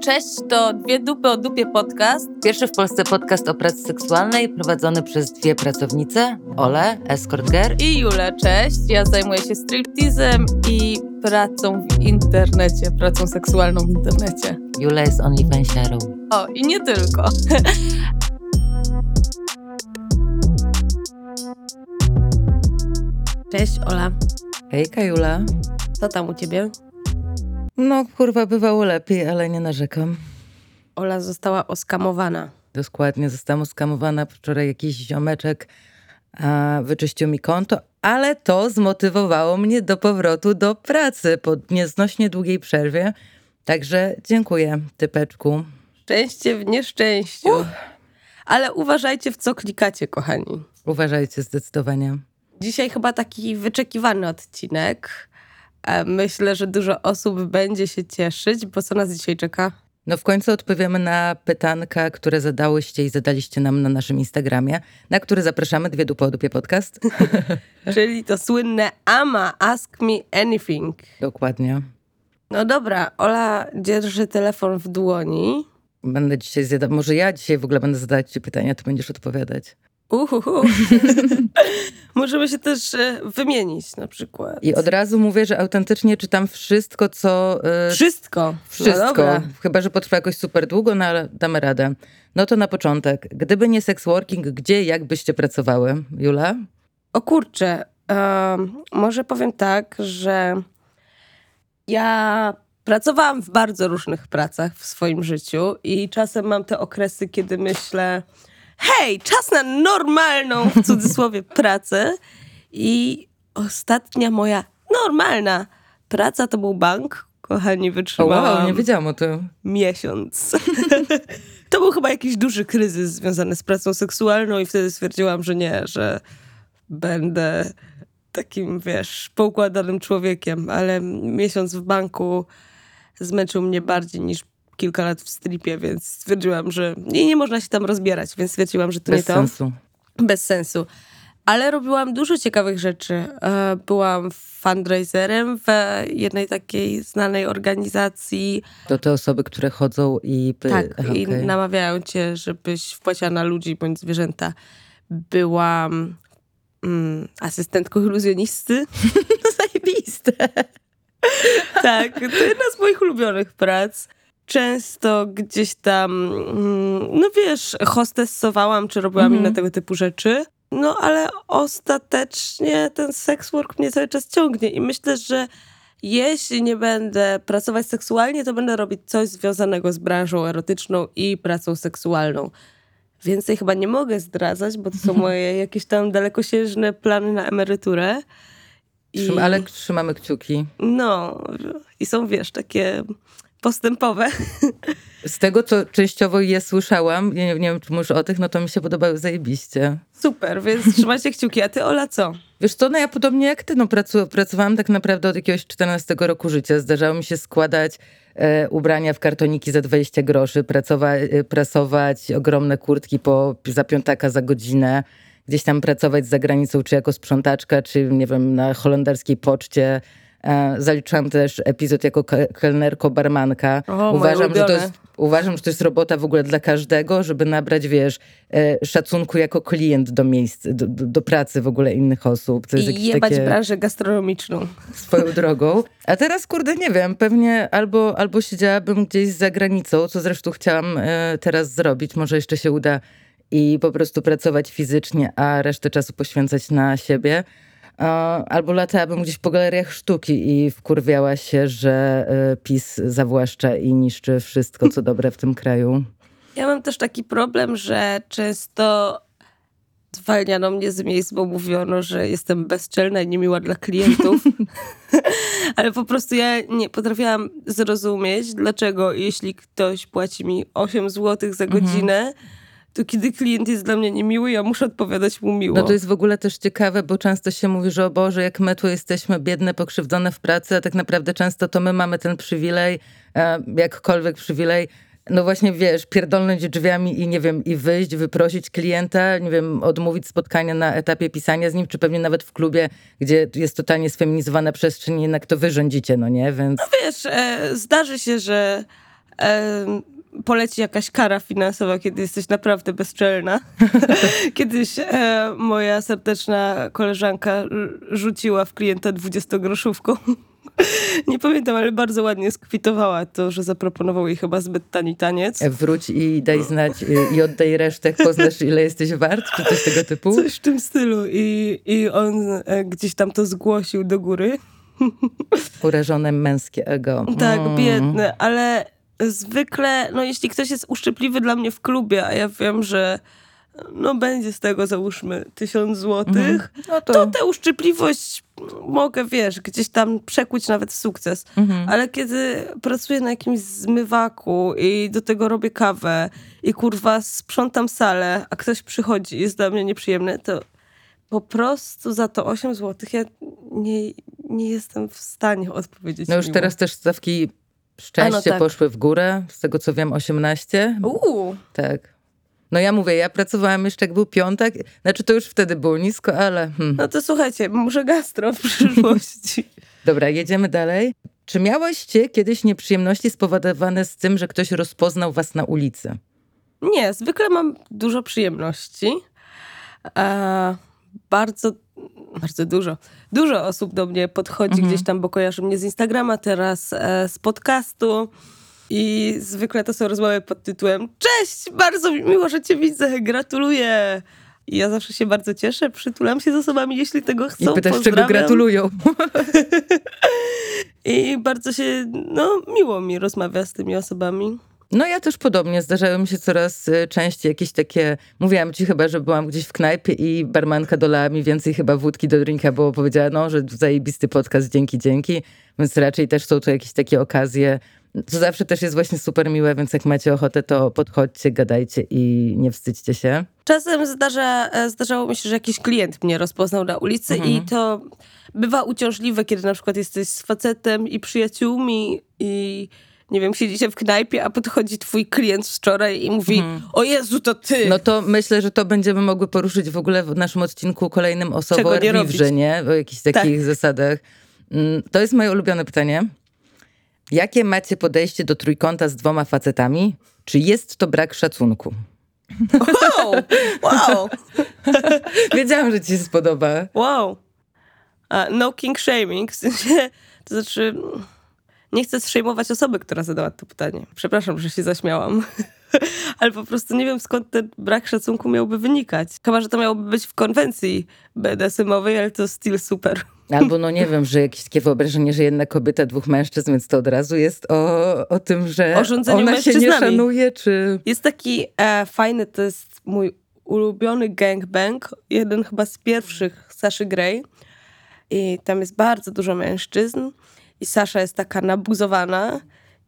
Cześć, to Dwie Dupy o Dupie podcast. Pierwszy w Polsce podcast o pracy seksualnej prowadzony przez dwie pracownice, Ole, escort girl I Jule, cześć. Ja zajmuję się striptizem i pracą w internecie, pracą seksualną w internecie. Jule jest OnlyFansiarą. O, i nie tylko. Cześć, Ola. Hejka Jula. Co tam u ciebie? No kurwa, bywało lepiej, ale nie narzekam. Ola została oskamowana. Dokładnie, zostałam oskamowana wczoraj jakiś ziomeczek, a wyczyścił mi konto, ale to zmotywowało mnie do powrotu do pracy po nieznośnie długiej przerwie. Także dziękuję, typeczku. Szczęście w nieszczęściu. Ale uważajcie, w co klikacie, kochani. Uważajcie zdecydowanie. Dzisiaj chyba taki wyczekiwany odcinek. Myślę, że dużo osób będzie się cieszyć, bo co nas dzisiaj czeka? No w końcu odpowiemy na pytanka, które zadałyście i zadaliście nam na naszym Instagramie, na który zapraszamy, dwie dupy o dupie podcast. Czyli to słynne AMA, Ask Me Anything. Dokładnie. No dobra, Ola dzierży telefon w dłoni. Będę dzisiaj zjadać, może ja dzisiaj w ogóle będę zadawać ci pytania, to będziesz odpowiadać. Uhuhu. Możemy się też e, wymienić na przykład. I od razu mówię, że autentycznie czytam wszystko, co... Wszystko. wszystko. No. Chyba, że potrwa jakoś super długo, no ale damy radę. No to na początek. Gdyby nie sex working, gdzie jak byście pracowały? Jula? O kurczę, może powiem tak, że ja pracowałam w bardzo różnych pracach w swoim życiu i czasem mam te okresy, kiedy myślę, hej, czas na normalną, w cudzysłowie, pracę. I ostatnia moja normalna praca to był bank. Kochani, O, wytrzymałam wow, nie wiedziałam o tym. miesiąc. to był chyba jakiś duży kryzys związany z pracą seksualną i wtedy stwierdziłam, że nie, że będę takim, wiesz, poukładanym człowiekiem, ale miesiąc w banku zmęczył mnie bardziej niż kilka lat w stripie, więc stwierdziłam, że i nie można się tam rozbierać, więc stwierdziłam, że to Bez nie to sensu. bez sensu. Ale robiłam dużo ciekawych rzeczy. E, Byłam fundraiserem w jednej takiej znanej organizacji. To te osoby, które chodzą i... Tak, Aha, i okej. namawiają cię, żebyś wpłaciła na ludzi bądź zwierzęta. Byłam mm, asystentką iluzjonisty. Zajebiste. tak, to jedna z moich ulubionych prac. Często gdzieś tam, mm, no wiesz, hostessowałam, czy robiłam Mhm. inne tego typu rzeczy. No ale ostatecznie ten sex work mnie cały czas ciągnie i myślę, że jeśli nie będę pracować seksualnie, to będę robić coś związanego z branżą erotyczną i pracą seksualną. Więcej chyba nie mogę zdradzać, bo to są moje jakieś tam dalekosiężne plany na emeryturę. I- Trzym, ale trzymamy kciuki. no, i są, wiesz, takie postępowe. Z tego, co częściowo je słyszałam, nie, nie wiem, czy mówisz o tych, no to mi się podobały zajebiście. Super, więc trzymajcie kciuki. A ty, Ola, co? Wiesz co, no ja podobnie jak ty, no pracu, pracowałam tak naprawdę od jakiegoś 14 roku życia. Zdarzało mi się składać e, ubrania w kartoniki za 20 groszy, pracowa, e, prasować ogromne kurtki po, za piątaka za godzinę, gdzieś tam pracować za granicą, czy jako sprzątaczka, czy nie wiem, na holenderskiej poczcie. E, zaliczyłam też epizod jako ke- kelnerko, barmanka. O, moje uważam, że to jest Uważam, że to jest robota w ogóle dla każdego, żeby nabrać, wiesz, e, szacunku jako klient do miejsc, do, do, pracy w ogóle innych osób. To jest I jebać takie branżę gastronomiczną. swoją drogą. A teraz, kurde, nie wiem, pewnie albo, albo siedziałabym gdzieś za granicą, co zresztą chciałam e, teraz zrobić. Może jeszcze się uda i po prostu pracować fizycznie, a resztę czasu poświęcać na siebie. Albo latałabym gdzieś po galeriach sztuki i wkurwiała się, że e, PiS zawłaszcza i niszczy wszystko, co dobre w tym kraju. Ja mam też taki problem, że często zwalniano mnie z miejsc, bo mówiono, że jestem bezczelna i niemiła dla klientów. Ale po prostu ja nie potrafiłam zrozumieć, dlaczego jeśli ktoś płaci mi 8 zł za godzinę, to kiedy klient jest dla mnie niemiły, ja muszę odpowiadać mu miło. No to jest w ogóle też ciekawe, bo często się mówi, że o Boże, jak my tu jesteśmy biedne, pokrzywdzone w pracy, a tak naprawdę często to my mamy ten przywilej, e, jakkolwiek przywilej, no właśnie wiesz, pierdolnąć drzwiami i nie wiem, i wyjść, wyprosić klienta, nie wiem, odmówić spotkania na etapie pisania z nim, czy pewnie nawet w klubie, gdzie jest totalnie sfeminizowana przestrzeń, jednak to wy rządzicie, no nie? Więc Wiesz, e, zdarzy się, że em, poleci jakaś kara finansowa, kiedy jesteś naprawdę bezczelna. Kiedyś e, moja serdeczna koleżanka rzuciła w klienta 20-groszówką. Nie pamiętam, ale bardzo ładnie skwitowała to, że zaproponował jej chyba zbyt tani taniec. Wróć i daj znać y, i oddaj resztę, poznasz ile jesteś wart, czy coś tego typu? Coś w tym stylu. I, i on e, gdzieś tam to zgłosił do góry. Urażone męskie ego. Tak, Mm. biedny, ale zwykle, no jeśli ktoś jest uszczypliwy dla mnie w klubie, a ja wiem, że no będzie z tego załóżmy tysiąc złotych, No to tę uszczypliwość mogę, wiesz, gdzieś tam przekuć nawet w sukces. Mhm. Ale kiedy pracuję na jakimś zmywaku i do tego robię kawę i kurwa sprzątam salę, a ktoś przychodzi i jest dla mnie nieprzyjemny, to po prostu za to 8 złotych ja nie, nie jestem w stanie odpowiedzieć No już miło. teraz też stawki szczęście no tak. poszły w górę, z tego co wiem 18. Uuu, Tak. No ja mówię, ja pracowałam jeszcze jak był piątek, znaczy to już wtedy było nisko, ale hmm. no to słuchajcie, może gastro w przyszłości. Dobra, jedziemy dalej. Czy miałyście kiedyś nieprzyjemności spowodowane z tym, że ktoś rozpoznał was na ulicy? Nie, zwykle mam dużo przyjemności. E, bardzo, bardzo dużo. Dużo osób do mnie podchodzi gdzieś tam, bo kojarzy mnie z Instagrama, teraz e, z podcastu. I zwykle to są rozmowy pod tytułem Cześć, bardzo mi miło, że cię widzę, gratuluję. I ja zawsze się bardzo cieszę, przytulam się z osobami, jeśli tego I chcą. pytasz, czego gratulują. I bardzo się, no, miło mi rozmawia z tymi osobami. No ja też podobnie. Zdarzały mi się coraz y, częściej jakieś takie... Mówiłam ci chyba, że byłam gdzieś w knajpie i barmanka dolała mi więcej chyba wódki do drinka, bo powiedziała, no, że zajebisty podcast, dzięki, dzięki. Więc raczej też są to jakieś takie okazje. To zawsze też jest właśnie super miłe, więc jak macie ochotę, to podchodźcie, gadajcie i nie wstydźcie się. Czasem zdarza, e, zdarzało mi się, że jakiś klient mnie rozpoznał na ulicy Mhm. i to bywa uciążliwe, kiedy na przykład jesteś z facetem i przyjaciółmi i nie wiem, siedzicie w knajpie, a podchodzi twój klient wczoraj i mówi o Jezu, to ty! No to myślę, że to będziemy mogły poruszyć w ogóle w naszym odcinku kolejnym o Czego nie? O jakichś takich zasadach. Mm, To jest moje ulubione pytanie. Jakie macie podejście do trójkąta z dwoma facetami? Czy jest to brak szacunku? Wow! Wow! Wiedziałam, że ci się spodoba. wow. A, no king shaming, w sensie, to znaczy nie chcę zszejmować osoby, która zadała to pytanie. Przepraszam, że się zaśmiałam. Ale po prostu nie wiem, skąd ten brak szacunku miałby wynikać. Chyba, że to miałoby być w konwencji BDSM-owej, ale to still super. Albo no nie wiem, że jakieś takie wyobrażenie, że jedna kobieta, dwóch mężczyzn, więc to od razu jest o, o tym, że O ona się nie szanuje, czy... Jest taki e, fajny, to jest mój ulubiony gangbang, jeden chyba z pierwszych Saszy Grey. I tam jest bardzo dużo mężczyzn i Sasza jest taka nabuzowana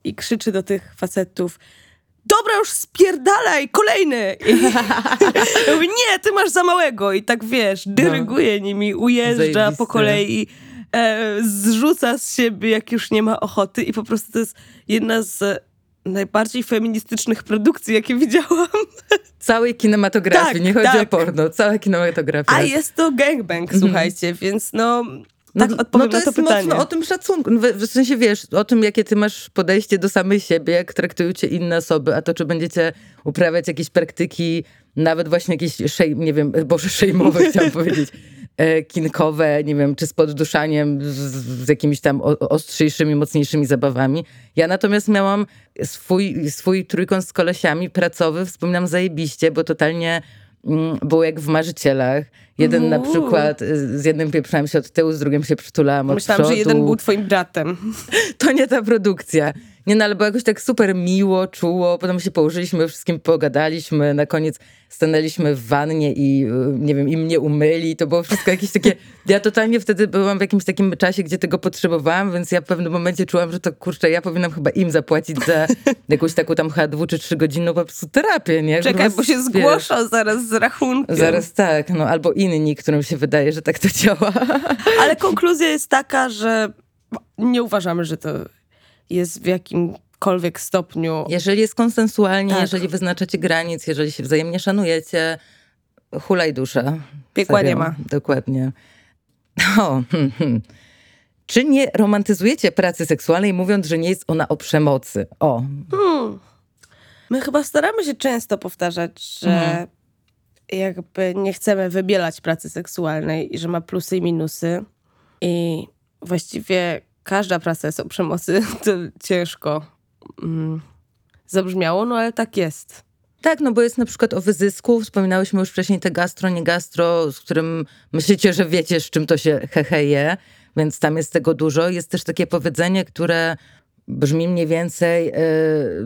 i krzyczy do tych facetów Dobra, już spierdalaj, kolejny! I ja mówię, nie, ty masz za małego. I tak wiesz, dyryguje nimi, ujeżdża No. Zajebiste. po kolei, e, zrzuca z siebie, jak już nie ma ochoty. I po prostu to jest jedna z najbardziej feministycznych produkcji, jakie widziałam. Całej kinematografii, Tak, nie chodzi tak. o porno, cała kinematografia. A jest to gangbang, słuchajcie, więc no... No, Tak odpowiem no to na to jest pytanie. mocno o tym szacunku. No, W, sensie wiesz, o tym, jakie ty masz podejście do samej siebie, jak traktują cię inne osoby, a to, czy będziecie uprawiać jakieś praktyki, nawet właśnie jakieś, szej, nie wiem, boże, szejmowe chciałam powiedzieć, e, kinkowe, nie wiem, czy z podduszaniem, z, z jakimiś tam ostrzejszymi, mocniejszymi zabawami. Ja natomiast miałam swój, swój trójkąt z kolesiami pracowy, wspominam zajebiście, bo totalnie mm, było jak w marzycielach. Jeden na Uuu. przykład, y, z jednym pieprzałem się od tyłu, z drugim się przytulałam od Myślałam, przodu. że jeden był twoim bratem. To nie ta produkcja. Nie, no ale było jakoś tak super miło, czuło. Potem się położyliśmy, wszystkim pogadaliśmy. Na koniec stanęliśmy w wannie i y, nie wiem, i mnie umyli. To było wszystko jakieś takie... Ja totalnie wtedy byłam w jakimś takim czasie, gdzie tego potrzebowałam, więc ja w pewnym momencie czułam, że to kurczę, ja powinnam chyba im zapłacić za jakąś taką tam chyba dwu czy trzy godzinną po prostu terapię, nie? Czekaj, bo się wiesz, zgłoszą zaraz z rachunkiem. Zaraz tak, no albo inni, którym się wydaje, że tak to działa. Ale konkluzja jest taka, że nie uważamy, że to jest w jakimkolwiek stopniu... Jeżeli jest konsensualnie, Tak. jeżeli wyznaczacie granic, jeżeli się wzajemnie szanujecie, hulaj dusza. Piekła Serio, nie ma. Dokładnie. O, hmm, hmm. Czy nie romantyzujecie pracy seksualnej, mówiąc, że nie jest ona o przemocy? O. Hmm. My chyba staramy się często powtarzać, że mhm. jakby nie chcemy wybielać pracy seksualnej i że ma plusy i minusy. I właściwie każda praca jest o przemocy. To ciężko mm, zabrzmiało, no ale tak jest. Tak, no bo jest na przykład o wyzysku. Wspominałyśmy już wcześniej te gastro, nie gastro, z którym myślicie, że wiecie, z czym to się heheje, więc tam jest tego dużo. Jest też takie powiedzenie, które brzmi mniej więcej, e,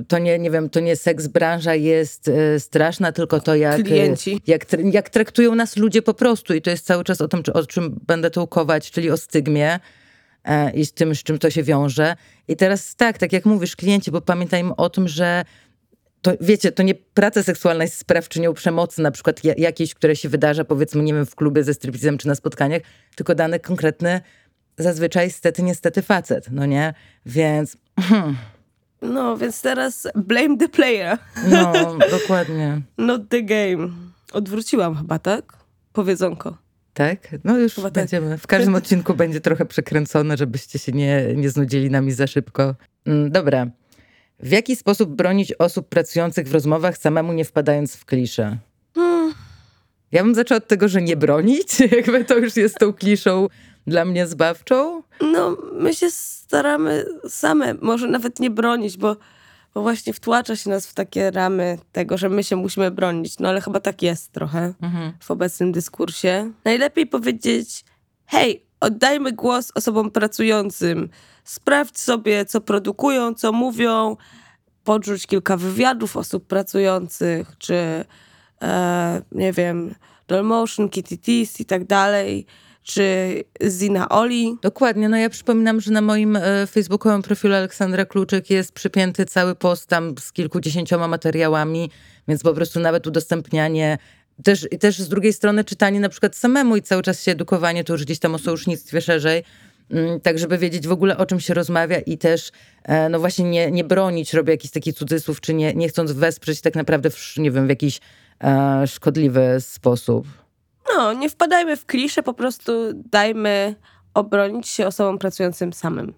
to nie, nie wiem, to nie seks branża jest e, straszna, tylko to jak, Klienci. jak, jak traktują nas ludzie po prostu. I to jest cały czas o tym, o czym będę tu ukować, czyli o stygmie i z tym, z czym to się wiąże. I teraz tak, tak jak mówisz, klienci, bo pamiętajmy o tym, że to wiecie, to nie praca seksualna jest sprawczynią przemocy, na przykład jakiejś, która się wydarza, powiedzmy, nie wiem, w klubie ze striptizem czy na spotkaniach, tylko dany konkretny, zazwyczaj stety, niestety facet, no nie? Więc... Hmm. No, więc teraz blame the player. No, dokładnie. Not the game. Odwróciłam chyba, tak? Powiedzonko. Tak? No już chyba tak. będziemy. Tak. W każdym odcinku będzie trochę przekręcone, żebyście się nie, nie znudzili nami za szybko. Mm, dobra. W jaki sposób bronić osób pracujących w rozmowach, samemu nie wpadając w kliszę? Hmm. Ja bym zaczęła od tego, że nie bronić, jakby to już jest tą kliszą dla mnie zbawczą. No, my się staramy same, może nawet nie bronić, bo, bo właśnie wtłacza się nas w takie ramy tego, że my się musimy bronić. No ale chyba tak jest trochę mhm. w obecnym dyskursie. Najlepiej powiedzieć, hej, oddajmy głos osobom pracującym. Sprawdź sobie, co produkują, co mówią, podrzuć kilka wywiadów osób pracujących, czy e, nie wiem, Dolmotion, KTTs i tak dalej, czy Zina Oli. Dokładnie, no ja przypominam, że na moim e, facebookowym profilu Aleksandra Kluczyk jest przypięty cały post tam z kilkudziesięcioma materiałami, więc po prostu nawet udostępnianie też, też z drugiej strony czytanie na przykład samemu i cały czas się edukowanie, to już gdzieś tam o sojusznictwie szerzej, mm, tak żeby wiedzieć w ogóle o czym się rozmawia i też e, no właśnie nie, nie bronić, robię jakiś taki cudzysłów, czy nie, nie chcąc wesprzeć tak naprawdę w, nie wiem, w jakiś e, szkodliwy sposób. No, nie wpadajmy w klisze, po prostu dajmy obronić się osobom pracującym samym.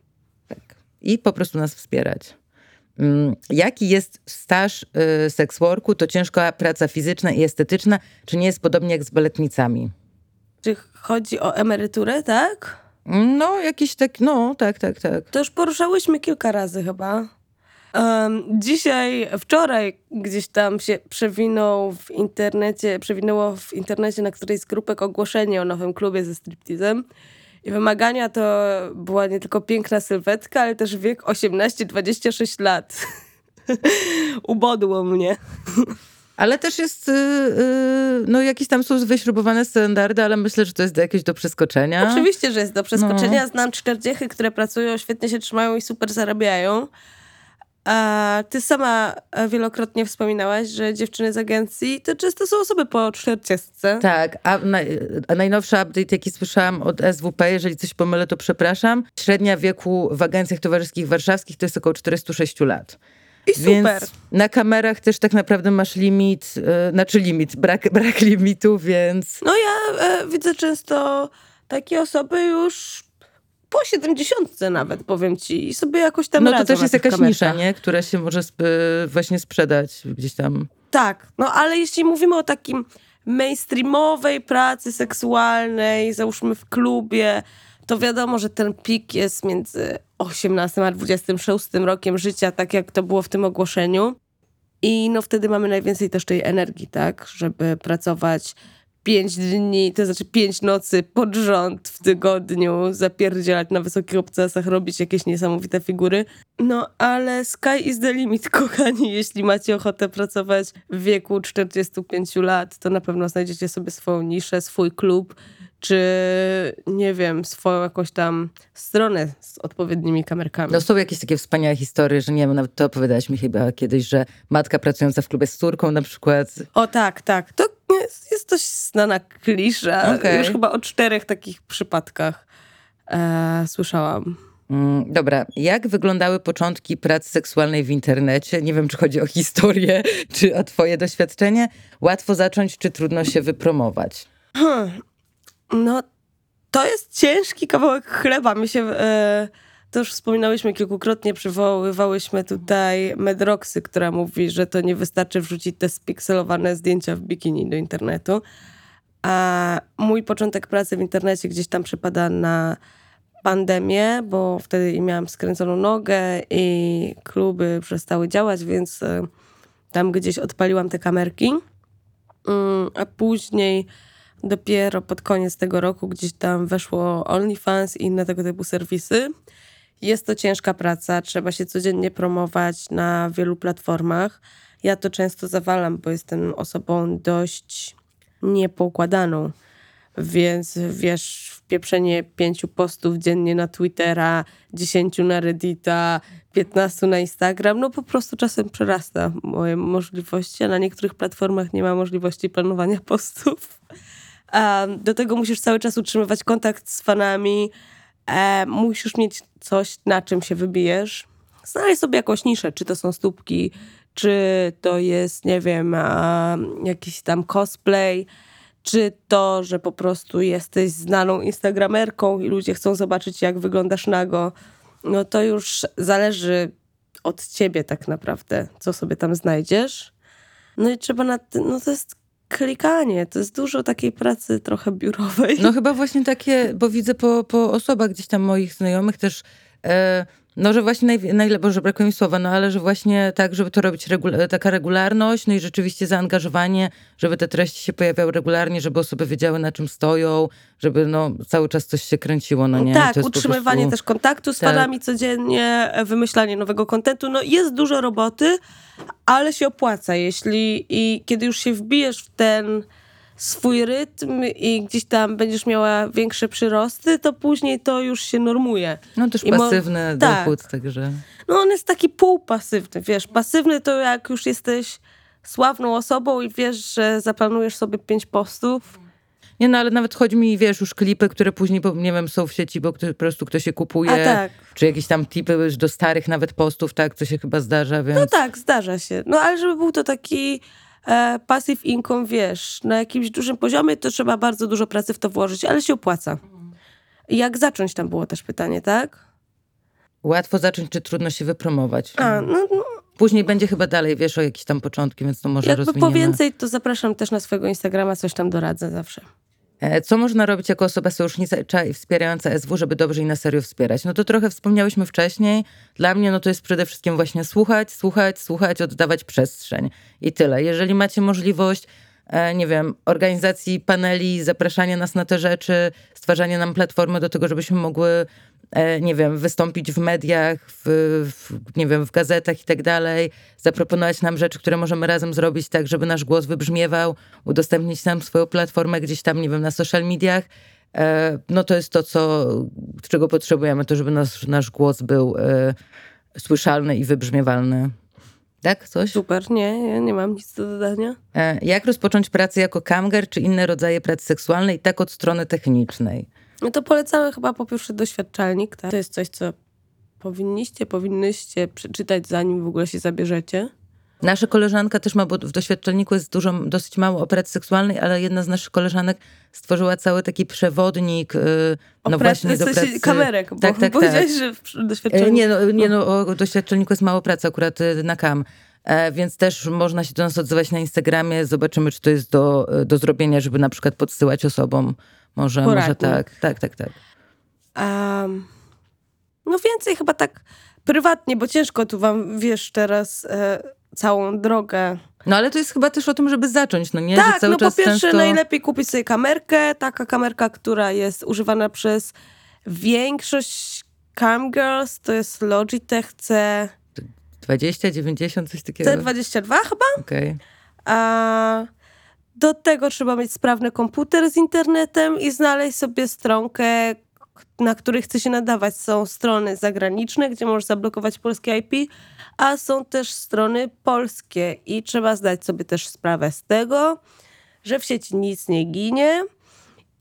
Tak. I po prostu nas wspierać. Mm, jaki jest staż y, seksworku? To ciężka praca fizyczna i estetyczna, czy nie jest podobnie jak z baletnicami? Czy chodzi o emeryturę, tak? No, jakiś tak, no, tak, tak, tak. To już poruszałyśmy kilka razy chyba. Um, dzisiaj, wczoraj gdzieś tam się przewinął w internecie, przewinęło w internecie na którejś z grupek ogłoszenie o nowym klubie ze striptizem. I wymagania to była nie tylko piękna sylwetka, ale też wiek 18-26 lat. Ubodło mnie. Ale też jest, yy, no jakieś tam są wyśrubowane standardy, ale myślę, że to jest jakieś do przeskoczenia. Oczywiście, że jest do przeskoczenia. No. Znam czterdziechy, które pracują, świetnie się trzymają i super zarabiają. A ty sama e, wielokrotnie wspominałaś, że dziewczyny z agencji to często są osoby po 40. Tak, a, na, a najnowszy update, jaki słyszałam od SWP, jeżeli coś pomylę, to przepraszam. Średnia wieku w agencjach towarzyskich warszawskich to jest około 406 lat. I super. Więc na kamerach też tak naprawdę masz limit, yy, znaczy limit, brak, brak limitu, więc... No ja e, widzę często takie osoby już po 70 nawet, powiem ci, i sobie jakoś tam No to też jest jakaś kamerkach. nisza, nie? Która się może właśnie sprzedać gdzieś tam. Tak, no ale jeśli mówimy o takim mainstreamowej pracy seksualnej, załóżmy w klubie, to wiadomo, że ten pik jest między 18 a 26 rokiem życia, tak jak to było w tym ogłoszeniu. I no wtedy mamy najwięcej też tej energii, tak, żeby pracować pięć dni, to znaczy pięć nocy pod rząd w tygodniu, zapierdzielać na wysokich obcasach, robić jakieś niesamowite figury. No ale sky is the limit, kochani. Jeśli macie ochotę pracować w wieku 45 lat, to na pewno znajdziecie sobie swoją niszę, swój klub, czy nie wiem, swoją jakąś tam stronę z odpowiednimi kamerkami. No są jakieś takie wspaniałe historie, że nie wiem, nawet to opowiadałaś mi chyba kiedyś, że matka pracująca w klubie z córką na przykład. O tak, tak. To jest, jest dość znana klisza. Okay. Już chyba o czterech takich przypadkach e, słyszałam. Mm, dobra, jak wyglądały początki pracy seksualnej w internecie? Nie wiem, czy chodzi o historię, czy o twoje doświadczenie. Łatwo zacząć, czy trudno się wypromować? Hmm. No, to jest ciężki kawałek chleba. My się, e, to już wspominałyśmy kilkukrotnie, przywoływałyśmy tutaj Medroxy, która mówi, że to nie wystarczy wrzucić te spikselowane zdjęcia w bikini do internetu. A mój początek pracy w internecie gdzieś tam przypada na pandemię, bo wtedy miałam skręconą nogę i kluby przestały działać, więc e, tam gdzieś odpaliłam te kamerki. Mm, a później dopiero pod koniec tego roku gdzieś tam weszło OnlyFans i inne tego typu serwisy. Jest to ciężka praca, trzeba się codziennie promować na wielu platformach. Ja to często zawalam, bo jestem osobą dość niepoukładaną. Więc wiesz, wpieprzenie pięciu postów dziennie na Twittera, dziesięciu na Reddita, piętnastu na Instagram, no po prostu czasem przerasta moje możliwości, a na niektórych platformach nie ma możliwości planowania postów. do tego musisz cały czas utrzymywać kontakt z fanami, e, musisz mieć coś, na czym się wybijesz. Znaleźć sobie jakąś niszę, czy to są stópki, czy to jest, nie wiem, jakiś tam cosplay, czy to, że po prostu jesteś znaną instagramerką i ludzie chcą zobaczyć, jak wyglądasz nago, no to już zależy od ciebie tak naprawdę, co sobie tam znajdziesz. No i trzeba na tym, no to jest klikanie, to jest dużo takiej pracy trochę biurowej. No chyba właśnie takie, bo widzę po, po osobach gdzieś tam moich znajomych też... E, no, że właśnie naj, najlepiej, że brakuje mi słowa, no ale że właśnie tak, żeby to robić regula taka regularność, no i rzeczywiście zaangażowanie, żeby te treści się pojawiały regularnie, żeby osoby wiedziały na czym stoją, żeby no cały czas coś się kręciło, no nie? Tak, utrzymywanie prostu... też kontaktu z tak. fanami codziennie, wymyślanie nowego kontentu, no jest dużo roboty, ale się opłaca, jeśli i kiedy już się wbijesz w ten swój rytm i gdzieś tam będziesz miała większe przyrosty, to później to już się normuje. No też I pasywny dochód, tak. także... No on jest taki półpasywny, wiesz. Pasywny to jak już jesteś sławną osobą i wiesz, że zaplanujesz sobie pięć postów, nie no, ale nawet chodzi mi, wiesz, już klipy, które później, nie wiem, są w sieci, bo po prostu ktoś je kupuje. A, tak. Czy jakieś tam tipy do starych nawet postów, tak, co się chyba zdarza, więc... No tak, zdarza się. No ale żeby był to taki e, passive income, wiesz, na jakimś dużym poziomie, to trzeba bardzo dużo pracy w to włożyć, ale się opłaca. Jak zacząć, tam było też pytanie, tak? Łatwo zacząć, czy trudno się wypromować? A, no, no. Później będzie chyba dalej, wiesz, o jakieś tam początki, więc to może Jakby rozwiniemy. po więcej, to zapraszam też na swojego Instagrama, coś tam doradzę zawsze. E, co można robić jako osoba sojusznicza i wspierająca SW, żeby dobrze i na serio wspierać? No to trochę wspomniałyśmy wcześniej. Dla mnie no to jest przede wszystkim właśnie słuchać, słuchać, słuchać, oddawać przestrzeń. I tyle. Jeżeli macie możliwość e, nie wiem, organizacji paneli, zapraszania nas na te rzeczy, stwarzania nam platformy do tego, żebyśmy mogły nie wiem, wystąpić w mediach, w, w, nie wiem, w gazetach i tak dalej, zaproponować nam rzeczy, które możemy razem zrobić tak, żeby nasz głos wybrzmiewał, udostępnić nam swoją platformę gdzieś tam, nie wiem, na social mediach, e, no to jest to, co, czego potrzebujemy, to żeby nasz, nasz głos był e, słyszalny i wybrzmiewalny. Tak? Coś? Super, nie, ja nie mam nic do dodania. Jak rozpocząć pracę jako kamger czy inne rodzaje pracy seksualnej, tak od strony technicznej? No to polecamy chyba po pierwsze doświadczalnik. Tak? To jest coś, co powinniście, powinnyście przeczytać, zanim w ogóle się zabierzecie. Nasza koleżanka też ma, bo w doświadczalniku jest dużo, dosyć mało operacji seksualnej, ale jedna z naszych koleżanek stworzyła cały taki przewodnik, yy, no właśnie do pracy. kamerek, bo tak, tak, powiedziałeś, tak. że w doświadczalniku... Nie, no, nie no, o doświadczalniku jest mało pracy akurat y, na kam. E, więc też można się do nas odzywać na Instagramie, zobaczymy, czy to jest do, do zrobienia, żeby na przykład podsyłać osobom może, może tak, tak, tak, tak. Um, no więcej chyba tak prywatnie, bo ciężko tu wam, wiesz, teraz e, całą drogę. No ale to jest chyba też o tym, żeby zacząć, no nie? Tak, no po pierwsze często... najlepiej kupić sobie kamerkę, taka kamerka, która jest używana przez większość camgirls, to jest Logitech C... 20, 90, coś takiego? C22 chyba? Okej. Okay. Do tego trzeba mieć sprawny komputer z internetem i znaleźć sobie stronkę, na której chce się nadawać. Są strony zagraniczne, gdzie możesz zablokować polskie IP, a są też strony polskie i trzeba zdać sobie też sprawę z tego, że w sieci nic nie ginie.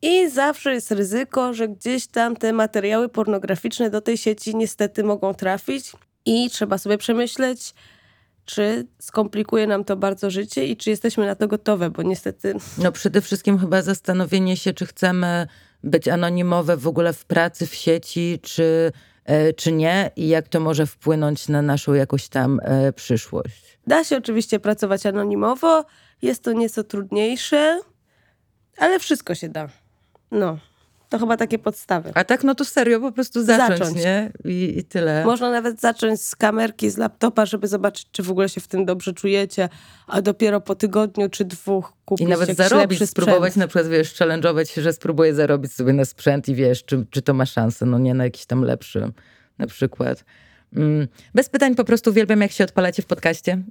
I zawsze jest ryzyko, że gdzieś tam te materiały pornograficzne do tej sieci niestety mogą trafić i trzeba sobie przemyśleć, czy skomplikuje nam to bardzo życie i czy jesteśmy na to gotowe, bo niestety. No przede wszystkim chyba zastanowienie się, czy chcemy być anonimowe w ogóle w pracy, w sieci, czy, e, czy nie? I jak to może wpłynąć na naszą jakoś tam e, przyszłość? Da się oczywiście pracować anonimowo, jest to nieco trudniejsze, ale wszystko się da. No. To chyba takie podstawy. A tak, no to serio, po prostu zacząć, Zacząć. nie? I, I tyle. Można nawet zacząć z kamerki, z laptopa, żeby zobaczyć, czy w ogóle się w tym dobrze czujecie, a dopiero po tygodniu czy dwóch kupić I nawet zarobić, spróbować na przykład, wiesz, challenge'ować się, że spróbuję zarobić sobie na sprzęt i wiesz, czy, czy to ma szansę, no nie na jakiś tam lepszy na przykład. Mm, Bez pytań po prostu uwielbiam, jak się odpalacie w podcaście.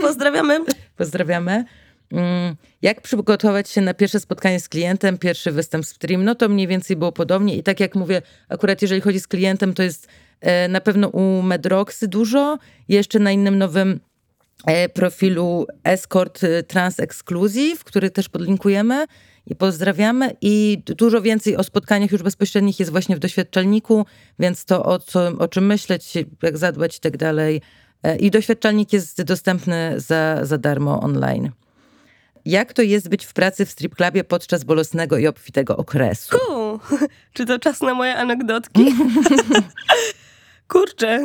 Pozdrawiamy. Pozdrawiamy. Mm, Jak przygotować się na pierwsze spotkanie z klientem, pierwszy występ stream? No to mniej więcej było podobnie. I tak jak mówię, akurat jeżeli chodzi z klientem, to jest e, na pewno u Medroxy dużo. Jeszcze na innym nowym e, profilu Escort e, Trans Exclusive, który też podlinkujemy i pozdrawiamy. I dużo więcej o spotkaniach już bezpośrednich jest właśnie w doświadczalniku, więc to o, co, o czym myśleć, jak zadbać i tak dalej. I doświadczalnik jest dostępny za, za darmo online. Jak to jest być w pracy w strip clubie podczas bolesnego i obfitego okresu? U, czy to czas na moje anegdotki? Kurczę.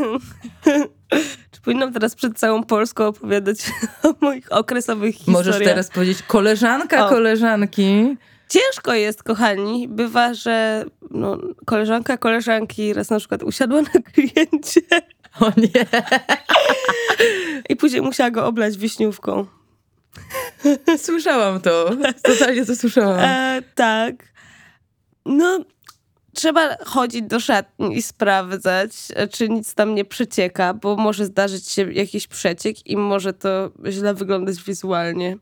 Czy powinnam teraz przed całą Polską opowiadać o moich okresowych historiach? Możesz teraz powiedzieć koleżanka O. koleżanki. Ciężko jest, kochani. Bywa, że no, koleżanka koleżanki raz na przykład usiadła na kliencie O nie. i później musiała go oblać wiśniówką. Słyszałam to. Totalnie to słyszałam. E, tak. No, trzeba chodzić do szatni i sprawdzać, czy nic tam nie przecieka, bo może zdarzyć się jakiś przeciek i może to źle wyglądać wizualnie.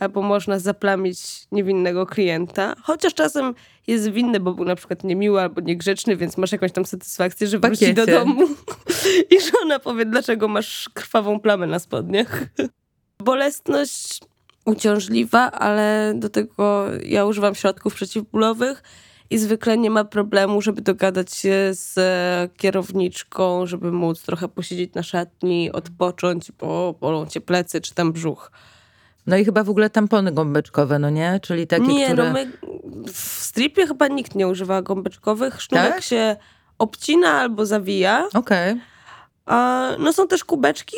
Albo można zaplamić niewinnego klienta. Chociaż czasem jest winny, bo był na przykład niemiły albo niegrzeczny, więc masz jakąś tam satysfakcję, że wróci do domu i żona powie, dlaczego masz krwawą plamę na spodniach. Bolesność uciążliwa, ale do tego ja używam środków przeciwbólowych i zwykle nie ma problemu, żeby dogadać się z e, kierowniczką, żeby móc trochę posiedzieć na szatni, odpocząć, bo bolą cię plecy czy tam brzuch. No i chyba w ogóle tampony gąbeczkowe, no nie? Czyli takie, nie, które... no my w stripie chyba nikt nie używa gąbeczkowych. Sznurek Tak? się obcina albo zawija. Okej. A, no są też kubeczki.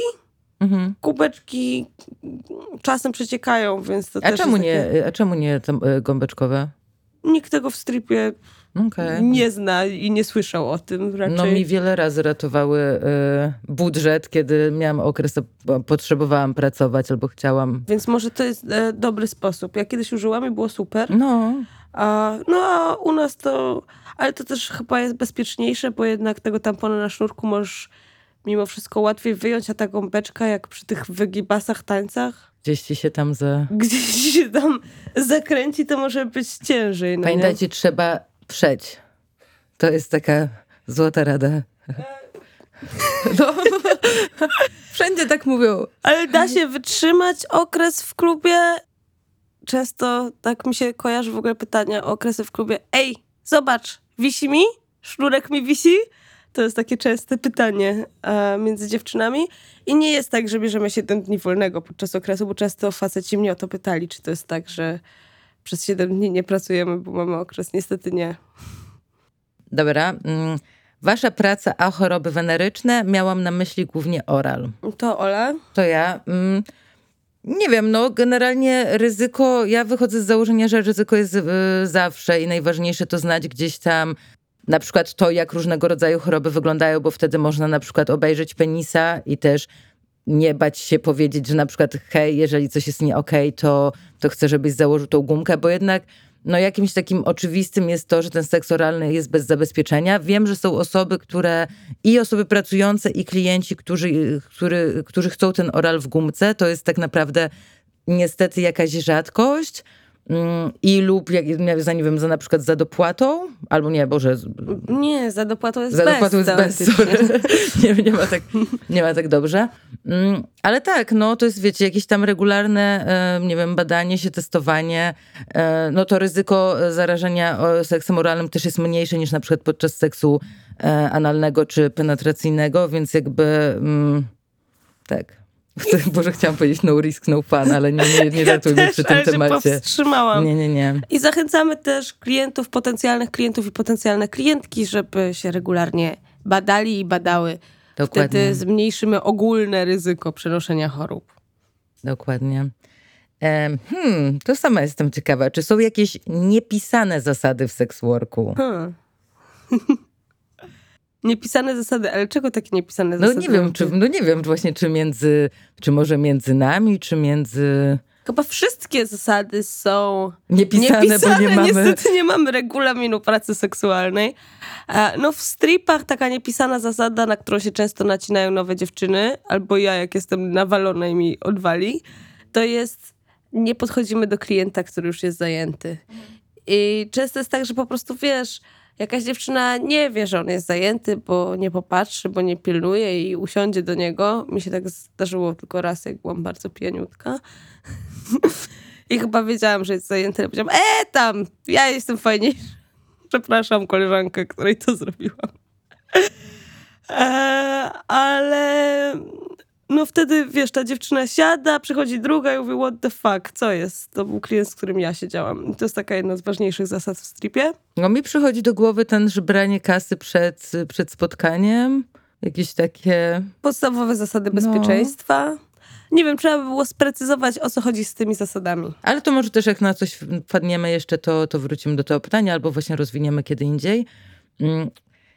Mhm. Kubeczki czasem przeciekają, więc to A też czemu jest takie... nie, a czemu nie tam, y, gąbeczkowe? Nikt tego w stripie Okej. nie zna i nie słyszał o tym raczej. No mi wiele razy ratowały y, budżet, kiedy miałam okres, bo potrzebowałam pracować albo chciałam. Więc może to jest e, dobry sposób. Ja kiedyś użyłam i było super. No, A, no a u nas to... Ale to też chyba jest bezpieczniejsze, bo jednak tego tampona na sznurku możesz mimo wszystko łatwiej wyjąć, a ta gąbeczka jak przy tych wygibasach, tańcach, gdzieś ci się tam za... gdzieś się tam zakręci, to może być ciężej. No nie? Pamiętajcie, trzeba przeć. To jest taka złota rada. No. Wszędzie tak mówią. Ale da się wytrzymać okres w klubie. Często tak mi się kojarzy w ogóle pytania o okresy w klubie. Ej, zobacz, wisi mi? Sznurek mi wisi? To jest takie częste pytanie e, między dziewczynami. I nie jest tak, że bierzemy 7 dni wolnego podczas okresu, bo często faceci mnie o to pytali, czy to jest tak, że przez 7 dni nie pracujemy, bo mamy okres. Niestety nie. Dobra. mm, Wasza praca a choroby weneryczne miałam na myśli głównie oral. To Ola? To ja. mm, Nie wiem, no generalnie ryzyko, ja wychodzę z założenia, że ryzyko jest y, zawsze i najważniejsze to znać gdzieś tam na przykład to, jak różnego rodzaju choroby wyglądają, bo wtedy można na przykład obejrzeć penisa i też nie bać się powiedzieć, że na przykład hej, jeżeli coś jest nie okej, to, to chcę, żebyś założył tą gumkę, bo jednak no jakimś takim oczywistym jest to, że ten seks oralny jest bez zabezpieczenia. Wiem, że są osoby, które i osoby pracujące, i klienci, którzy, który, którzy chcą ten oral w gumce. To jest tak naprawdę niestety jakaś rzadkość. Mm, I lub jak, za, nie wiem, za na przykład za dopłatą, albo nie, Boże, Nie, za dopłatą jest za bez. dopłatą jest bez, nie, nie, ma tak, nie ma tak dobrze. Mm, Ale tak, no to jest, wiecie, jakieś tam regularne, nie wiem, badanie się, testowanie, e, no to ryzyko e, zarażenia seksem oralnym też jest mniejsze niż na przykład podczas seksu e, analnego czy penetracyjnego, więc jakby mm, tak. Boże, chciałam powiedzieć no risk, no fun, ale nie, nie, nie ratujmy ja przy tym temacie. Powstrzymałam. Nie, nie, nie. I zachęcamy też klientów, potencjalnych klientów i potencjalne klientki, żeby się regularnie badali i badały. Dokładnie. Wtedy zmniejszymy ogólne ryzyko przenoszenia chorób. Dokładnie. Hmm, to sama jestem ciekawa. Czy są jakieś niepisane zasady w seksworku? Hmm. niepisane zasady, ale czego takie niepisane No zasady? nie wiem, czy, no nie wiem właśnie, czy między, czy może między nami, czy między Chyba wszystkie zasady są niepisane, niepisane. bo nie mamy... Niestety nie mamy regulaminu pracy seksualnej. E, No w stripach taka niepisana zasada, na którą się często nacinają nowe dziewczyny, albo ja jak jestem nawalona i mi odwali, to jest nie podchodzimy do klienta, który już jest zajęty. I często jest tak, że po prostu wiesz, jakaś dziewczyna nie wie, że on jest zajęty, bo nie popatrzy, bo nie pilnuje i usiądzie do niego. Mi się tak zdarzyło tylko raz, jak byłam bardzo pieniutka. I chyba wiedziałam, że jest zajęty. ale Powiedziałam, e tam, ja jestem fajniejsza. Przepraszam koleżankę, której to zrobiłam. E, ale no wtedy, wiesz, ta dziewczyna siada, przychodzi druga i mówi, what the fuck, co jest? To był klient, z którym ja siedziałam. To jest taka jedna z ważniejszych zasad w stripie. No mi przychodzi do głowy ten żebranie kasy przed, przed spotkaniem. Jakieś takie... Podstawowe zasady No. bezpieczeństwa. Nie wiem, trzeba by było sprecyzować, o co chodzi z tymi zasadami. Ale to może też jak na coś wpadniemy jeszcze, to, to wrócimy do tego pytania, albo właśnie rozwiniemy kiedy indziej. Mm,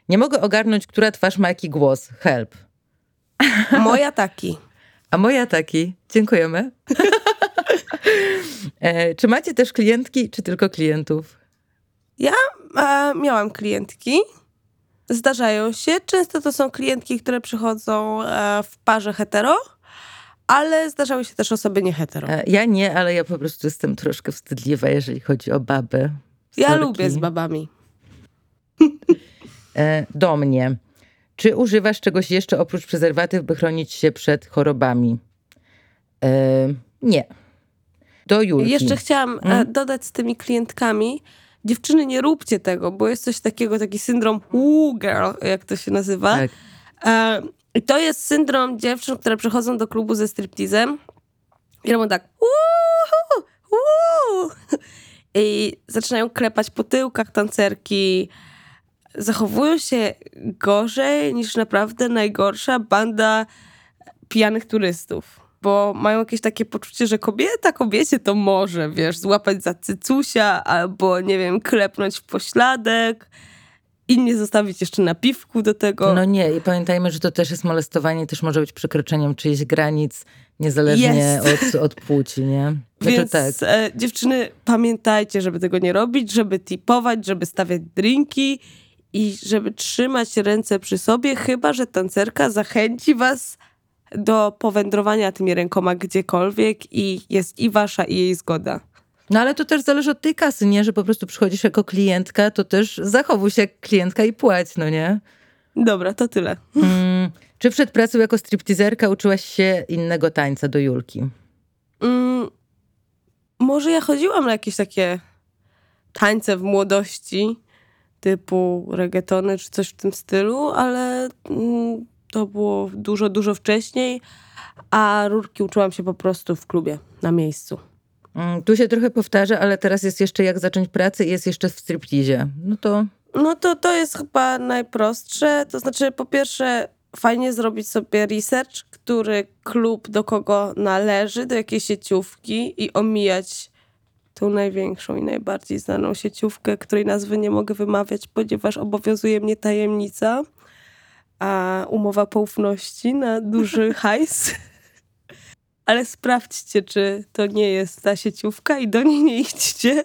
Nie mogę ogarnąć, która twarz ma jaki głos. Help. Moja taki. A moja taki. Dziękujemy. e, czy macie też klientki, czy tylko klientów? E, miałam klientki. Zdarzają się. Często to są klientki, które przychodzą e, w parze hetero, ale zdarzały się też osoby nie hetero. E, ja nie, ale ja po prostu jestem troszkę wstydliwa, jeżeli chodzi o baby. Ja lubię z babami. E, do mnie. Czy używasz czegoś jeszcze oprócz prezerwatyw, by chronić się przed chorobami? E, nie. Do Julki. Jeszcze chciałam e, Mhm. dodać z tymi klientkami. Dziewczyny, nie róbcie tego, bo jest coś takiego, taki syndrom woo girl, jak to się nazywa. Tak. E, to jest syndrom dziewczyn, które przychodzą do klubu ze striptizem i robią tak uhu, uhu. i zaczynają klepać po tyłkach tancerki. Zachowują się gorzej niż naprawdę najgorsza banda pijanych turystów. Bo mają jakieś takie poczucie, że kobieta kobiecie to może, wiesz, złapać za cycusia albo, nie wiem, klepnąć w pośladek i nie zostawić jeszcze napiwku do tego. No nie, i pamiętajmy, że to też jest molestowanie, też może być przekroczeniem czyichś granic, niezależnie od, od płci, nie? Znaczy, Więc tak. e, dziewczyny, pamiętajcie, żeby tego nie robić, żeby tipować, żeby stawiać drinki i żeby trzymać ręce przy sobie, chyba że tancerka zachęci was do powędrowania tymi rękoma gdziekolwiek i jest i wasza, i jej zgoda. No ale to też zależy od tej kasy, nie? Że po prostu przychodzisz jako klientka, to też zachowuj się jak klientka i płać, no nie? Dobra, to tyle. Mm, czy przed pracą jako striptizerka uczyłaś się innego tańca do Julki? Mm, może ja chodziłam na jakieś takie tańce w młodości, typu reggaetony czy coś w tym stylu, ale mm, to było dużo, dużo wcześniej, a rurki uczyłam się po prostu w klubie, na miejscu. Mm, Tu się trochę powtarza, ale teraz jest jeszcze jak zacząć pracę i jest jeszcze w striptizie. No to No to to jest chyba najprostsze. To znaczy, po pierwsze, fajnie zrobić sobie research, który klub do kogo należy, do jakiej sieciówki i omijać tą największą i najbardziej znaną sieciówkę, której nazwy nie mogę wymawiać, ponieważ obowiązuje mnie tajemnica, a umowa poufności na duży hajs. Ale sprawdźcie, czy to nie jest ta sieciówka i do niej nie idźcie,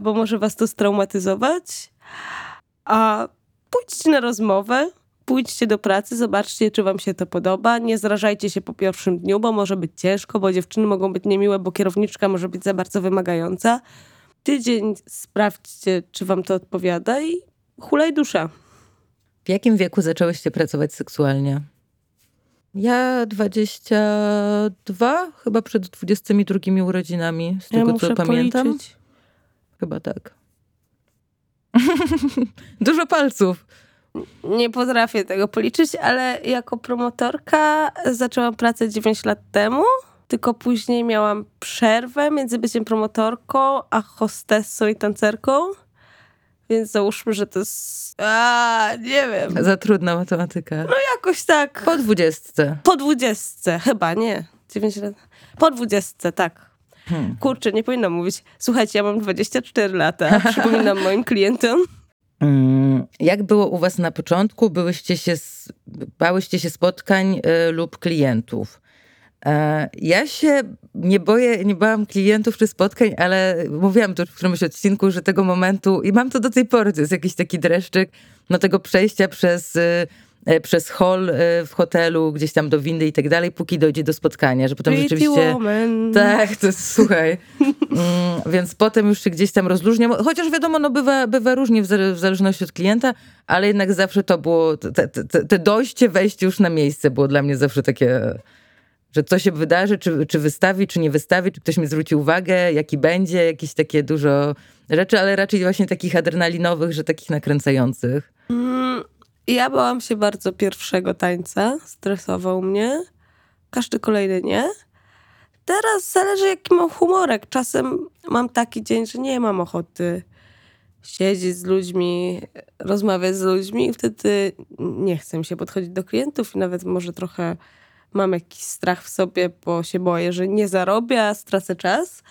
bo może was to straumatyzować. A pójdźcie na rozmowę, pójdźcie do pracy, zobaczcie, czy wam się to podoba. Nie zrażajcie się po pierwszym dniu, bo może być ciężko, bo dziewczyny mogą być niemiłe, bo kierowniczka może być za bardzo wymagająca. Tydzień sprawdźcie, czy wam to odpowiada i hulaj dusza. w jakim wieku zaczęłyście pracować seksualnie? Ja 22, chyba przed 22 urodzinami, z tego co pamiętam. policzyć. Chyba tak. Dużo palców. Nie potrafię tego policzyć, ale jako promotorka zaczęłam pracę 9 lat temu, tylko później miałam przerwę między byciem promotorką, a hostessą i tancerką. Więc załóżmy, że to jest. A, nie wiem. Za trudna matematyka. No jakoś tak. Po dwudziestce. Po dwudziestce, chyba, nie. 9 lat. Po dwudziestce, tak. Hmm. Kurczę, nie powinno mówić. Słuchajcie, ja mam 24 lata. Przypominam moim klientom. Mm, jak było u was na początku? Byłyście się, bałyście się spotkań y, lub klientów? E, ja się nie boję, nie bałam klientów czy spotkań, ale mówiłam to w którymś odcinku, że tego momentu, i mam to do tej pory, to jest jakiś taki dreszczyk, no tego przejścia przez y, E, przez hall e, w hotelu, gdzieś tam do windy i tak dalej, póki dojdzie do spotkania, że potem Pretty rzeczywiście... Woman. Tak, to jest, słuchaj. Mm, więc potem już się gdzieś tam rozluźniam, chociaż wiadomo, no bywa, bywa różnie w, w zależności od klienta, ale jednak zawsze to było, te, te, te dojście, wejście już na miejsce było dla mnie zawsze takie że co się wydarzy, czy, czy wystawi, czy nie wystawi, czy ktoś mi zwróci uwagę, jaki będzie, jakieś takie dużo rzeczy, ale raczej właśnie takich adrenalinowych, że takich nakręcających. Mm, ja bałam się bardzo pierwszego tańca, stresował mnie. Każdy kolejny nie. Teraz zależy jaki mam humorek. Czasem mam taki dzień, że nie mam ochoty siedzieć z ludźmi, rozmawiać z ludźmi i wtedy nie chcę się podchodzić do klientów i nawet może trochę mam jakiś strach w sobie, bo się boję, że nie zarobię, a stracę czas.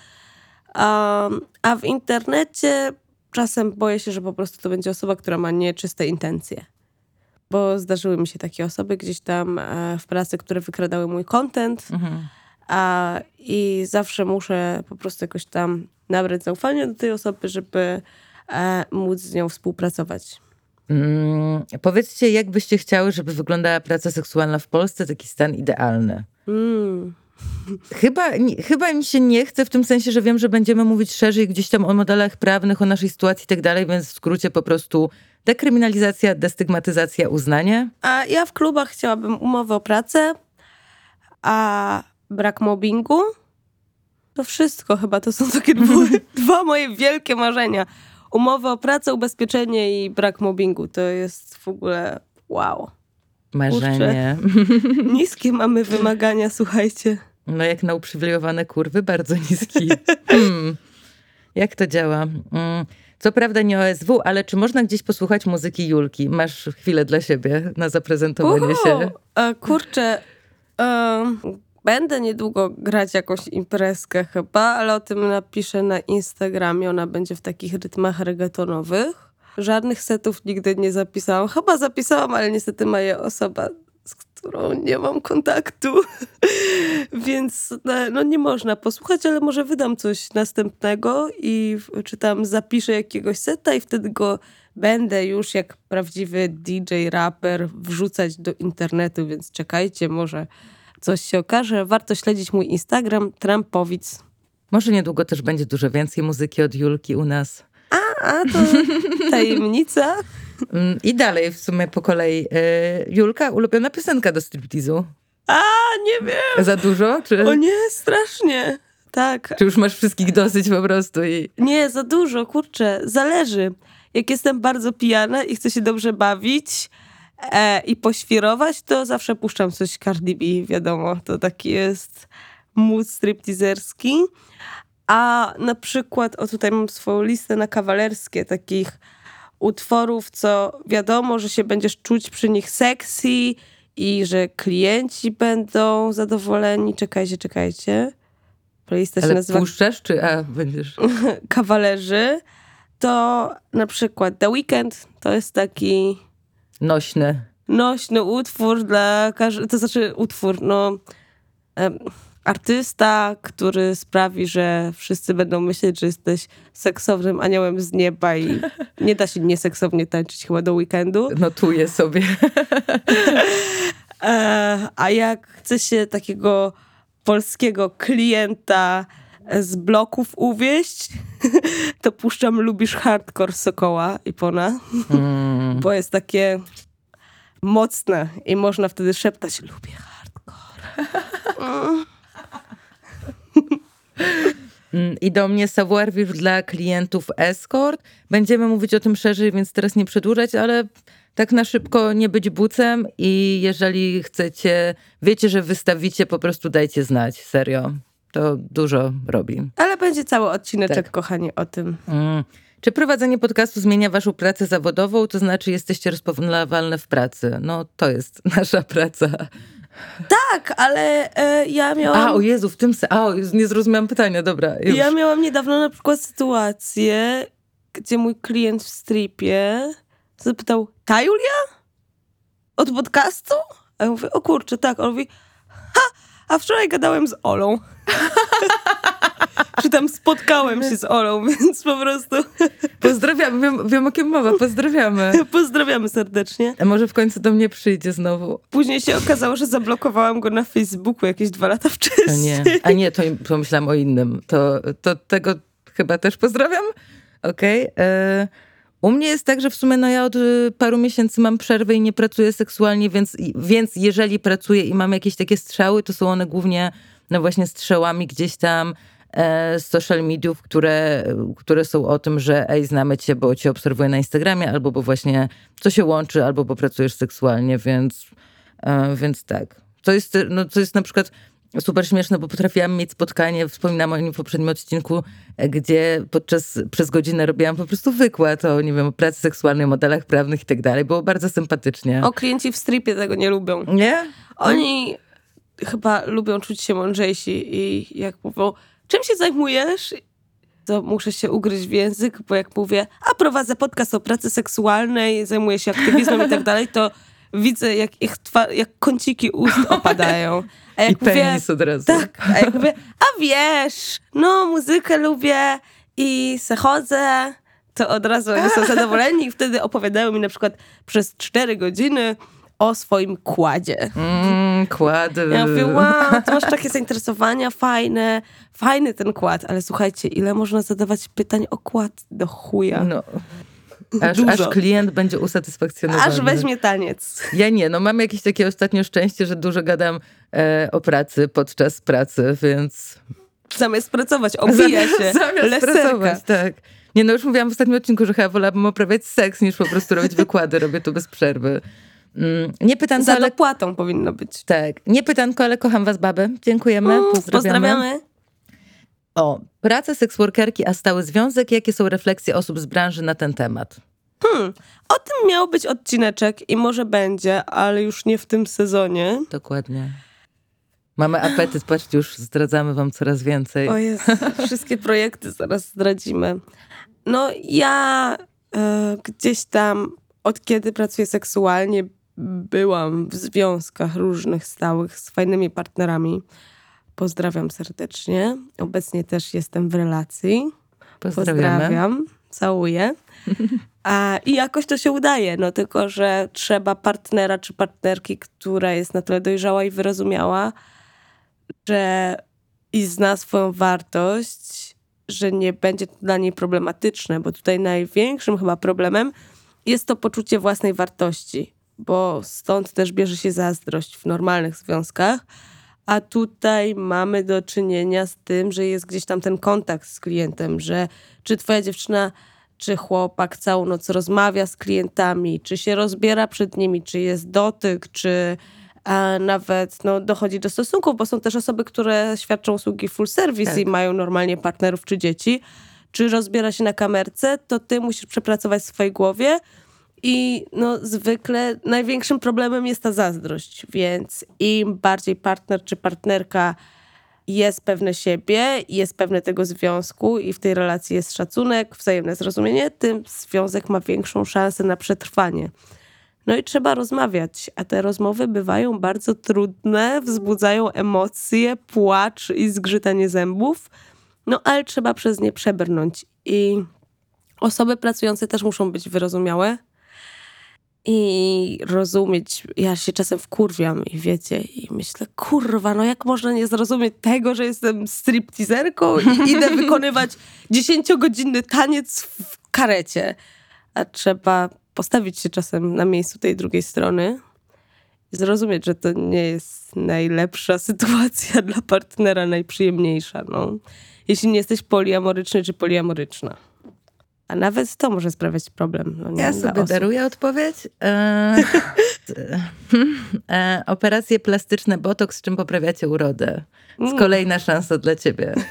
Um, a w internecie czasem boję się, że po prostu to będzie osoba, która ma nieczyste intencje bo zdarzyły mi się takie osoby gdzieś tam e, w pracy, które wykradały mój content. Mhm. A, I zawsze muszę po prostu jakoś tam nabrać zaufanie do tej osoby, żeby e, móc z nią współpracować. Mm, powiedzcie, jak byście chciały, żeby wyglądała praca seksualna w Polsce, taki stan idealny? Mm. Chyba, nie, chyba mi się nie chce w tym sensie, że wiem, że będziemy mówić szerzej gdzieś tam o modelach prawnych, o naszej sytuacji i tak dalej, więc w skrócie po prostu dekryminalizacja, destygmatyzacja, uznanie. A ja w klubach chciałabym umowę o pracę, a brak mobbingu. To wszystko chyba, to są takie dwa, dwa moje wielkie marzenia. Umowa o pracę, ubezpieczenie i brak mobbingu. To jest w ogóle wow. Marzenie. Kurczę, niskie mamy wymagania, słuchajcie. No jak na uprzywilejowane kurwy, bardzo niski. Hmm. Jak to działa? Hmm. Co prawda nie OSW, ale czy można gdzieś posłuchać muzyki Julki? Masz chwilę dla siebie na zaprezentowanie Uhu, się. E, kurczę, e, będę niedługo grać jakąś imprezkę chyba, ale o tym napiszę na Instagramie. Ona będzie w takich rytmach reggaetonowych. Żadnych setów nigdy nie zapisałam. Chyba zapisałam, ale niestety moja osoba z którą nie mam kontaktu, więc no, no, nie można posłuchać, ale może wydam coś następnego i czy tam zapiszę jakiegoś seta i wtedy go będę już jak prawdziwy DJ, raper wrzucać do internetu, więc czekajcie, może coś się okaże. Warto śledzić mój Instagram, Trampowic. Może niedługo też będzie dużo więcej muzyki od Julki u nas. A, a to tajemnica. Mm, I dalej w sumie po kolei. E, Julka, ulubiona piosenka do striptizu? A, nie wiem. Za dużo? Czy... O nie, strasznie. Tak. Czy już masz wszystkich dosyć po prostu? I... Nie, za dużo, kurczę. Zależy. Jak jestem bardzo pijana i chcę się dobrze bawić e, i poświrować, to zawsze puszczam coś Cardi B, wiadomo. To taki jest mood stripteaserski. A na przykład, o tutaj mam swoją listę na kawalerskie takich utworów, co wiadomo, że się będziesz czuć przy nich sexy i że klienci będą zadowoleni. Czekajcie, czekajcie. Playlista się Ale nazywa... puszczasz, czy a, będziesz? Kawalerzy. To na przykład The Weekend to jest taki... Nośny. Nośny utwór dla każdego... To znaczy utwór, no artysta, który sprawi, że wszyscy będą myśleć, że jesteś seksownym aniołem z nieba i nie da się nieseksownie tańczyć chyba do weekendu. Notuję sobie. E, a jak chce się takiego polskiego klienta z bloków uwieść, to puszczam Lubisz Hardcore Sokoła i Pona, mm. bo jest takie mocne i można wtedy szeptać Lubię hardcore. Mm. I do mnie savoir vivre dla klientów escort. Będziemy mówić o tym szerzej, więc teraz nie przedłużać, ale tak na szybko nie być bucem i jeżeli chcecie, wiecie, że wystawicie, po prostu dajcie znać, serio. To dużo robi. Ale będzie cały odcineczek, tak. kochani, o tym. Mm. Czy prowadzenie podcastu zmienia waszą pracę zawodową, to znaczy jesteście rozpoznawalne w pracy? No to jest nasza praca. Tak, ale e, ja miałam... A, o Jezu, w tym... Se... A, nie zrozumiałam pytania, dobra. Już. Ja miałam niedawno na przykład sytuację, gdzie mój klient w stripie zapytał, ta Julia? Od podcastu? A ja mówię, o kurczę, tak. On mówi, ha, a wczoraj gadałem z Olą. Czy tam spotkałem się z Olą, więc po prostu... Pozdrawiamy, wiem, wiem o kim mowa, pozdrawiamy. Pozdrawiamy serdecznie. A może w końcu do mnie przyjdzie znowu. Później się okazało, że zablokowałam go na Facebooku jakieś dwa lata wcześniej. A nie, a nie to pomyślałam o innym. To, to tego chyba też pozdrawiam. Okej. Okay. E, u mnie jest tak, że w sumie no ja od y, paru miesięcy mam przerwę i nie pracuję seksualnie, więc, więc jeżeli pracuję i mam jakieś takie strzały, to są one głównie no właśnie strzałami gdzieś tam e, z social mediów, które, które są o tym, że ej, znamy cię, bo cię obserwuję na Instagramie, albo bo właśnie co się łączy, albo bo pracujesz seksualnie, więc, e, więc tak. To jest, no, to jest na przykład super śmieszne, bo potrafiłam mieć spotkanie, wspominam o nim w poprzednim odcinku, gdzie podczas, przez godzinę robiłam po prostu wykład o, nie wiem, o pracy seksualnej, modelach prawnych i tak dalej. Było bardzo sympatycznie. O, klienci w stripie tego nie lubią. Nie? Oni chyba lubią czuć się mądrzejsi i jak mówią, czym się zajmujesz? To muszę się ugryźć w język, bo jak mówię, a prowadzę podcast o pracy seksualnej, zajmuję się aktywizmem i tak dalej, to widzę, jak ich twa- jak kąciki ust opadają. A jak I mówię, penis od razu. Tak, a jak mówię, a wiesz, no muzykę lubię i se chodzę, to od razu oni są zadowoleni i wtedy opowiadają mi na przykład przez cztery godziny o swoim kładzie. Mm, kład. Ja mówię, wow, to masz takie zainteresowania, fajne, fajny ten kład, ale słuchajcie, ile można zadawać pytań o kład do chuja. No. Aż, aż, klient będzie usatysfakcjonowany. Aż weźmie taniec. Ja nie, no mam jakieś takie ostatnio szczęście, że dużo gadam e, o pracy podczas pracy, więc... Zamiast pracować, obija się. Zamiast Leserka. pracować, tak. Nie, no już mówiłam w ostatnim odcinku, że chyba wolałabym uprawiać seks, niż po prostu robić wykłady. Robię to bez przerwy. Mm, nie pytanko, Za ale... powinno być. Tak. Nie pytanko, ale kocham was, baby. Dziękujemy. Mm, pozdrawiamy. pozdrawiamy. O, praca seksworkerki, a stały związek. Jakie są refleksje osób z branży na ten temat? Hmm, o tym miał być odcineczek i może będzie, ale już nie w tym sezonie. Dokładnie. Mamy apetyt, patrzcie, już zdradzamy wam coraz więcej. O jest, wszystkie projekty zaraz zdradzimy. No ja e, gdzieś tam, od kiedy pracuję seksualnie, byłam w związkach różnych stałych z fajnymi partnerami. Pozdrawiam serdecznie. Obecnie też jestem w relacji. Pozdrawiam. Całuję. A, I jakoś to się udaje, no tylko, że trzeba partnera czy partnerki, która jest na tyle dojrzała i wyrozumiała, że i zna swoją wartość, że nie będzie to dla niej problematyczne, bo tutaj największym chyba problemem jest to poczucie własnej wartości, bo stąd też bierze się zazdrość w normalnych związkach, a tutaj mamy do czynienia z tym, że jest gdzieś tam ten kontakt z klientem, że czy twoja dziewczyna, czy chłopak całą noc rozmawia z klientami, czy się rozbiera przed nimi, czy jest dotyk, czy a nawet no, dochodzi do stosunków, bo są też osoby, które świadczą usługi full service tak. i mają normalnie partnerów czy dzieci. Czy rozbiera się na kamerce, to ty musisz przepracować w swojej głowie, i no, zwykle największym problemem jest ta zazdrość, więc im bardziej partner czy partnerka jest pewne siebie, jest pewne tego związku i w tej relacji jest szacunek, wzajemne zrozumienie, tym związek ma większą szansę na przetrwanie. No i trzeba rozmawiać, a te rozmowy bywają bardzo trudne, wzbudzają emocje, płacz i zgrzytanie zębów, no ale trzeba przez nie przebrnąć. I osoby pracujące też muszą być wyrozumiałe, i rozumieć. Ja się czasem wkurwiam i wiecie, i myślę, kurwa, no jak można nie zrozumieć tego, że jestem stripteaserką i idę wykonywać dziesięciogodzinny taniec w karecie. A trzeba postawić się czasem na miejscu tej drugiej strony i zrozumieć, że to nie jest najlepsza sytuacja dla partnera, najprzyjemniejsza. No. Jeśli nie jesteś poliamoryczny czy poliamoryczna. A nawet to może sprawiać problem. No nie, Ja sobie osób. daruję odpowiedź. E, e, operacje plastyczne botoks, czym poprawiacie urodę? Mm. Z kolejna szansa dla ciebie.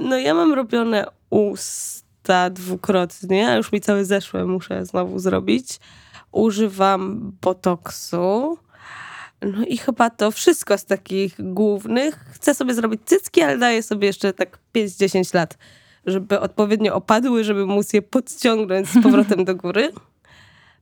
No ja mam robione usta dwukrotnie, a już mi całe zeszłe muszę znowu zrobić. Używam botoksu. No i chyba to wszystko z takich głównych. Chcę sobie zrobić cycki, ale daję sobie jeszcze tak 5-10 lat, żeby odpowiednio opadły, żeby móc je podciągnąć z powrotem do góry.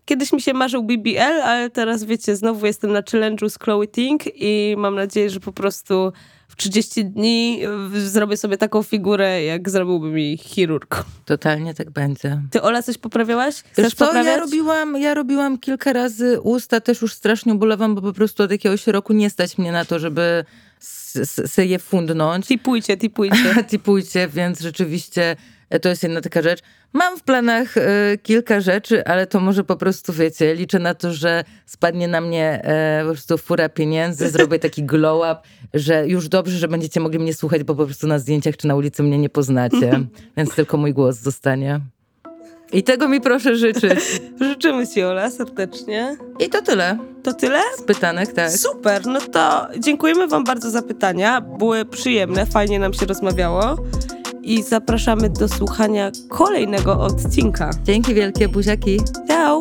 Kiedyś mi się marzył BBL, ale teraz wiecie, znowu jestem na challenge'u z Chloe Ting i mam nadzieję, że po prostu w 30 dni zrobię sobie taką figurę, jak zrobiłby mi chirurg. Totalnie tak będzie. Ty, Ola, coś poprawiałaś? Chcesz Wiesz co, poprawiać? ja robiłam, ja robiłam kilka razy usta, też już strasznie ubolewam, bo po prostu od jakiegoś roku nie stać mnie na to, żeby se je fundnąć. Tipujcie, tipujcie. Tipujcie, więc rzeczywiście to jest jedna taka rzecz. Mam w planach e, kilka rzeczy, ale to może po prostu, wiecie, liczę na to, że spadnie na mnie e, po prostu fura pieniędzy, zrobię taki glow up, że już dobrze, że będziecie mogli mnie słuchać, bo po prostu na zdjęciach czy na ulicy mnie nie poznacie, więc tylko mój głos zostanie. I tego mi proszę życzyć. Życzymy ci, Ola, serdecznie. I to tyle To tyle? z pytanek, tak. Super, no to dziękujemy wam bardzo za pytania. Były przyjemne, fajnie nam się rozmawiało i zapraszamy do słuchania kolejnego odcinka. Dzięki wielkie, buziaki. Ciao!